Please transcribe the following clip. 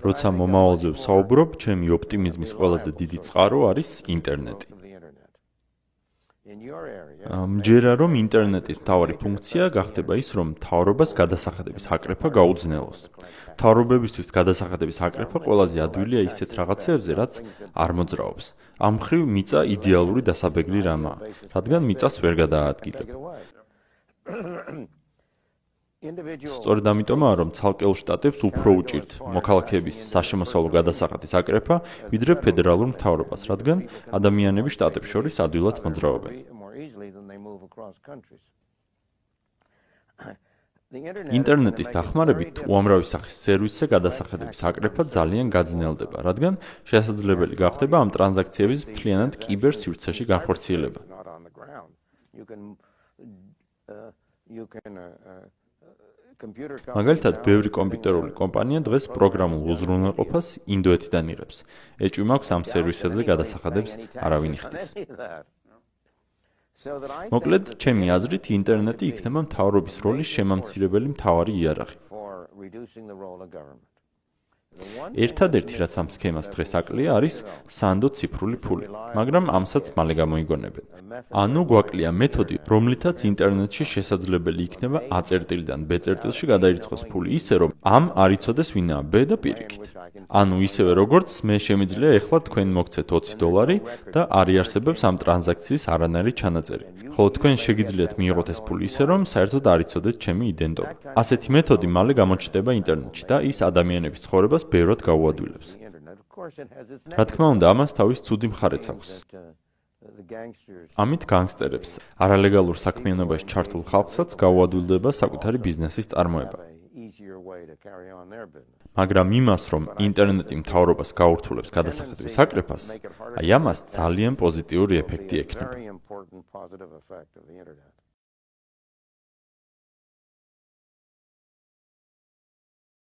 როცა მომავალზე ვსაუბრობ, ჩემი ოპტიმიზმის ყველაზე დიდი წყარო არის ინტერნეტი. მჯერა რომ ინტერნეტის მთავარი ფუნქცია გახდება ის, რომ მთავრობას გადასახადების აკრეფა გაუძნელოს. მთავრობებისთვის გადასახადების აკრეფა ყველაზე ადვილია ისეთ რაღაცებზე, რაც არ მოძრაობს. ამ ხრივ მიწა იდეალური დასაბეგრი რამაა, რადგან მიწას ვერ გადაადგილებ. სწორედ ამიტომაა რომ ცალკეულ შტატებს უფრო უჭირთ მოქალაქეების საშემოსავლო გადასახადის აკრეფა ვიდრე ფედერალურ მთავრობას, რადგან ადამიანები შტატებს შორის ადვილად მოძრაობენ. ინტერნეტის დახმარებით უამრავი სახის სერვისზე გადასახადების აკრეფა ძალიან გაძნელდება, რადგან შესაძლებელი გახდება ამ ტრანზაქციების მთლიანად კიბერ სივრცეში განხორციელება. მაგალითად, ბევრი კომპიუტერული კომპანია დღეს პროგრამულ უზრუნველყოფას ინდოეთიდან იღებს. ეჭვი მაქვს ამ სერვისებზე გადასახადებს არავინ იხდის. მოკლედ, ჩემი აზრით, ინტერნეტი იქნება მთავრობის როლის შემამცირებელი მთავარი იარაღი. ერთადერთი რაც ამ სქემას დღეს აკლია არის სანდო ციფრული ფული, მაგრამ ამსაც მალე გამოიგონებენ. ანუ გვაკლია მეთოდი, რომლითაც ინტერნეტში შესაძლებელი იქნება A წერტილიდან B წერტილში გადაირიცხოს ფული ისე, რომ ამ არ იცოდეს ვინაა B და პირიქით. ანუ ისევე როგორც მე შემიძლია ეხლა თქვენ მოგცეთ 20 დოლარი და არ იარსებებს ამ ტრანზაქციის არანაირი ჩანაწერი. ხოლო თქვენ შეგიძლიათ მიიღოთ ეს ფული ისე, რომ საერთოდ არ იცოდეთ ჩემი იდენტობა. ასეთი მეთოდი მალე გამოჩნდება ინტერნეტში და ის ადამიანების ცხოვრებას ბევრად გაუადვილებს. რა თქმა უნდა, ამას თავის ცუდი მხარეც აქვს. ამით განგსტერებს არალეგალურ საქმიანობაში ჩართულ ხალხსაც გაუადვილდება საკუთარი ბიზნესის წარმოება. მაგრამ იმას, რომ ინტერნეტი მთავრობას გაურთულებს გადასახადების აკრეფას, აი ამას ძალიან პოზიტიური ეფექტი ექნება.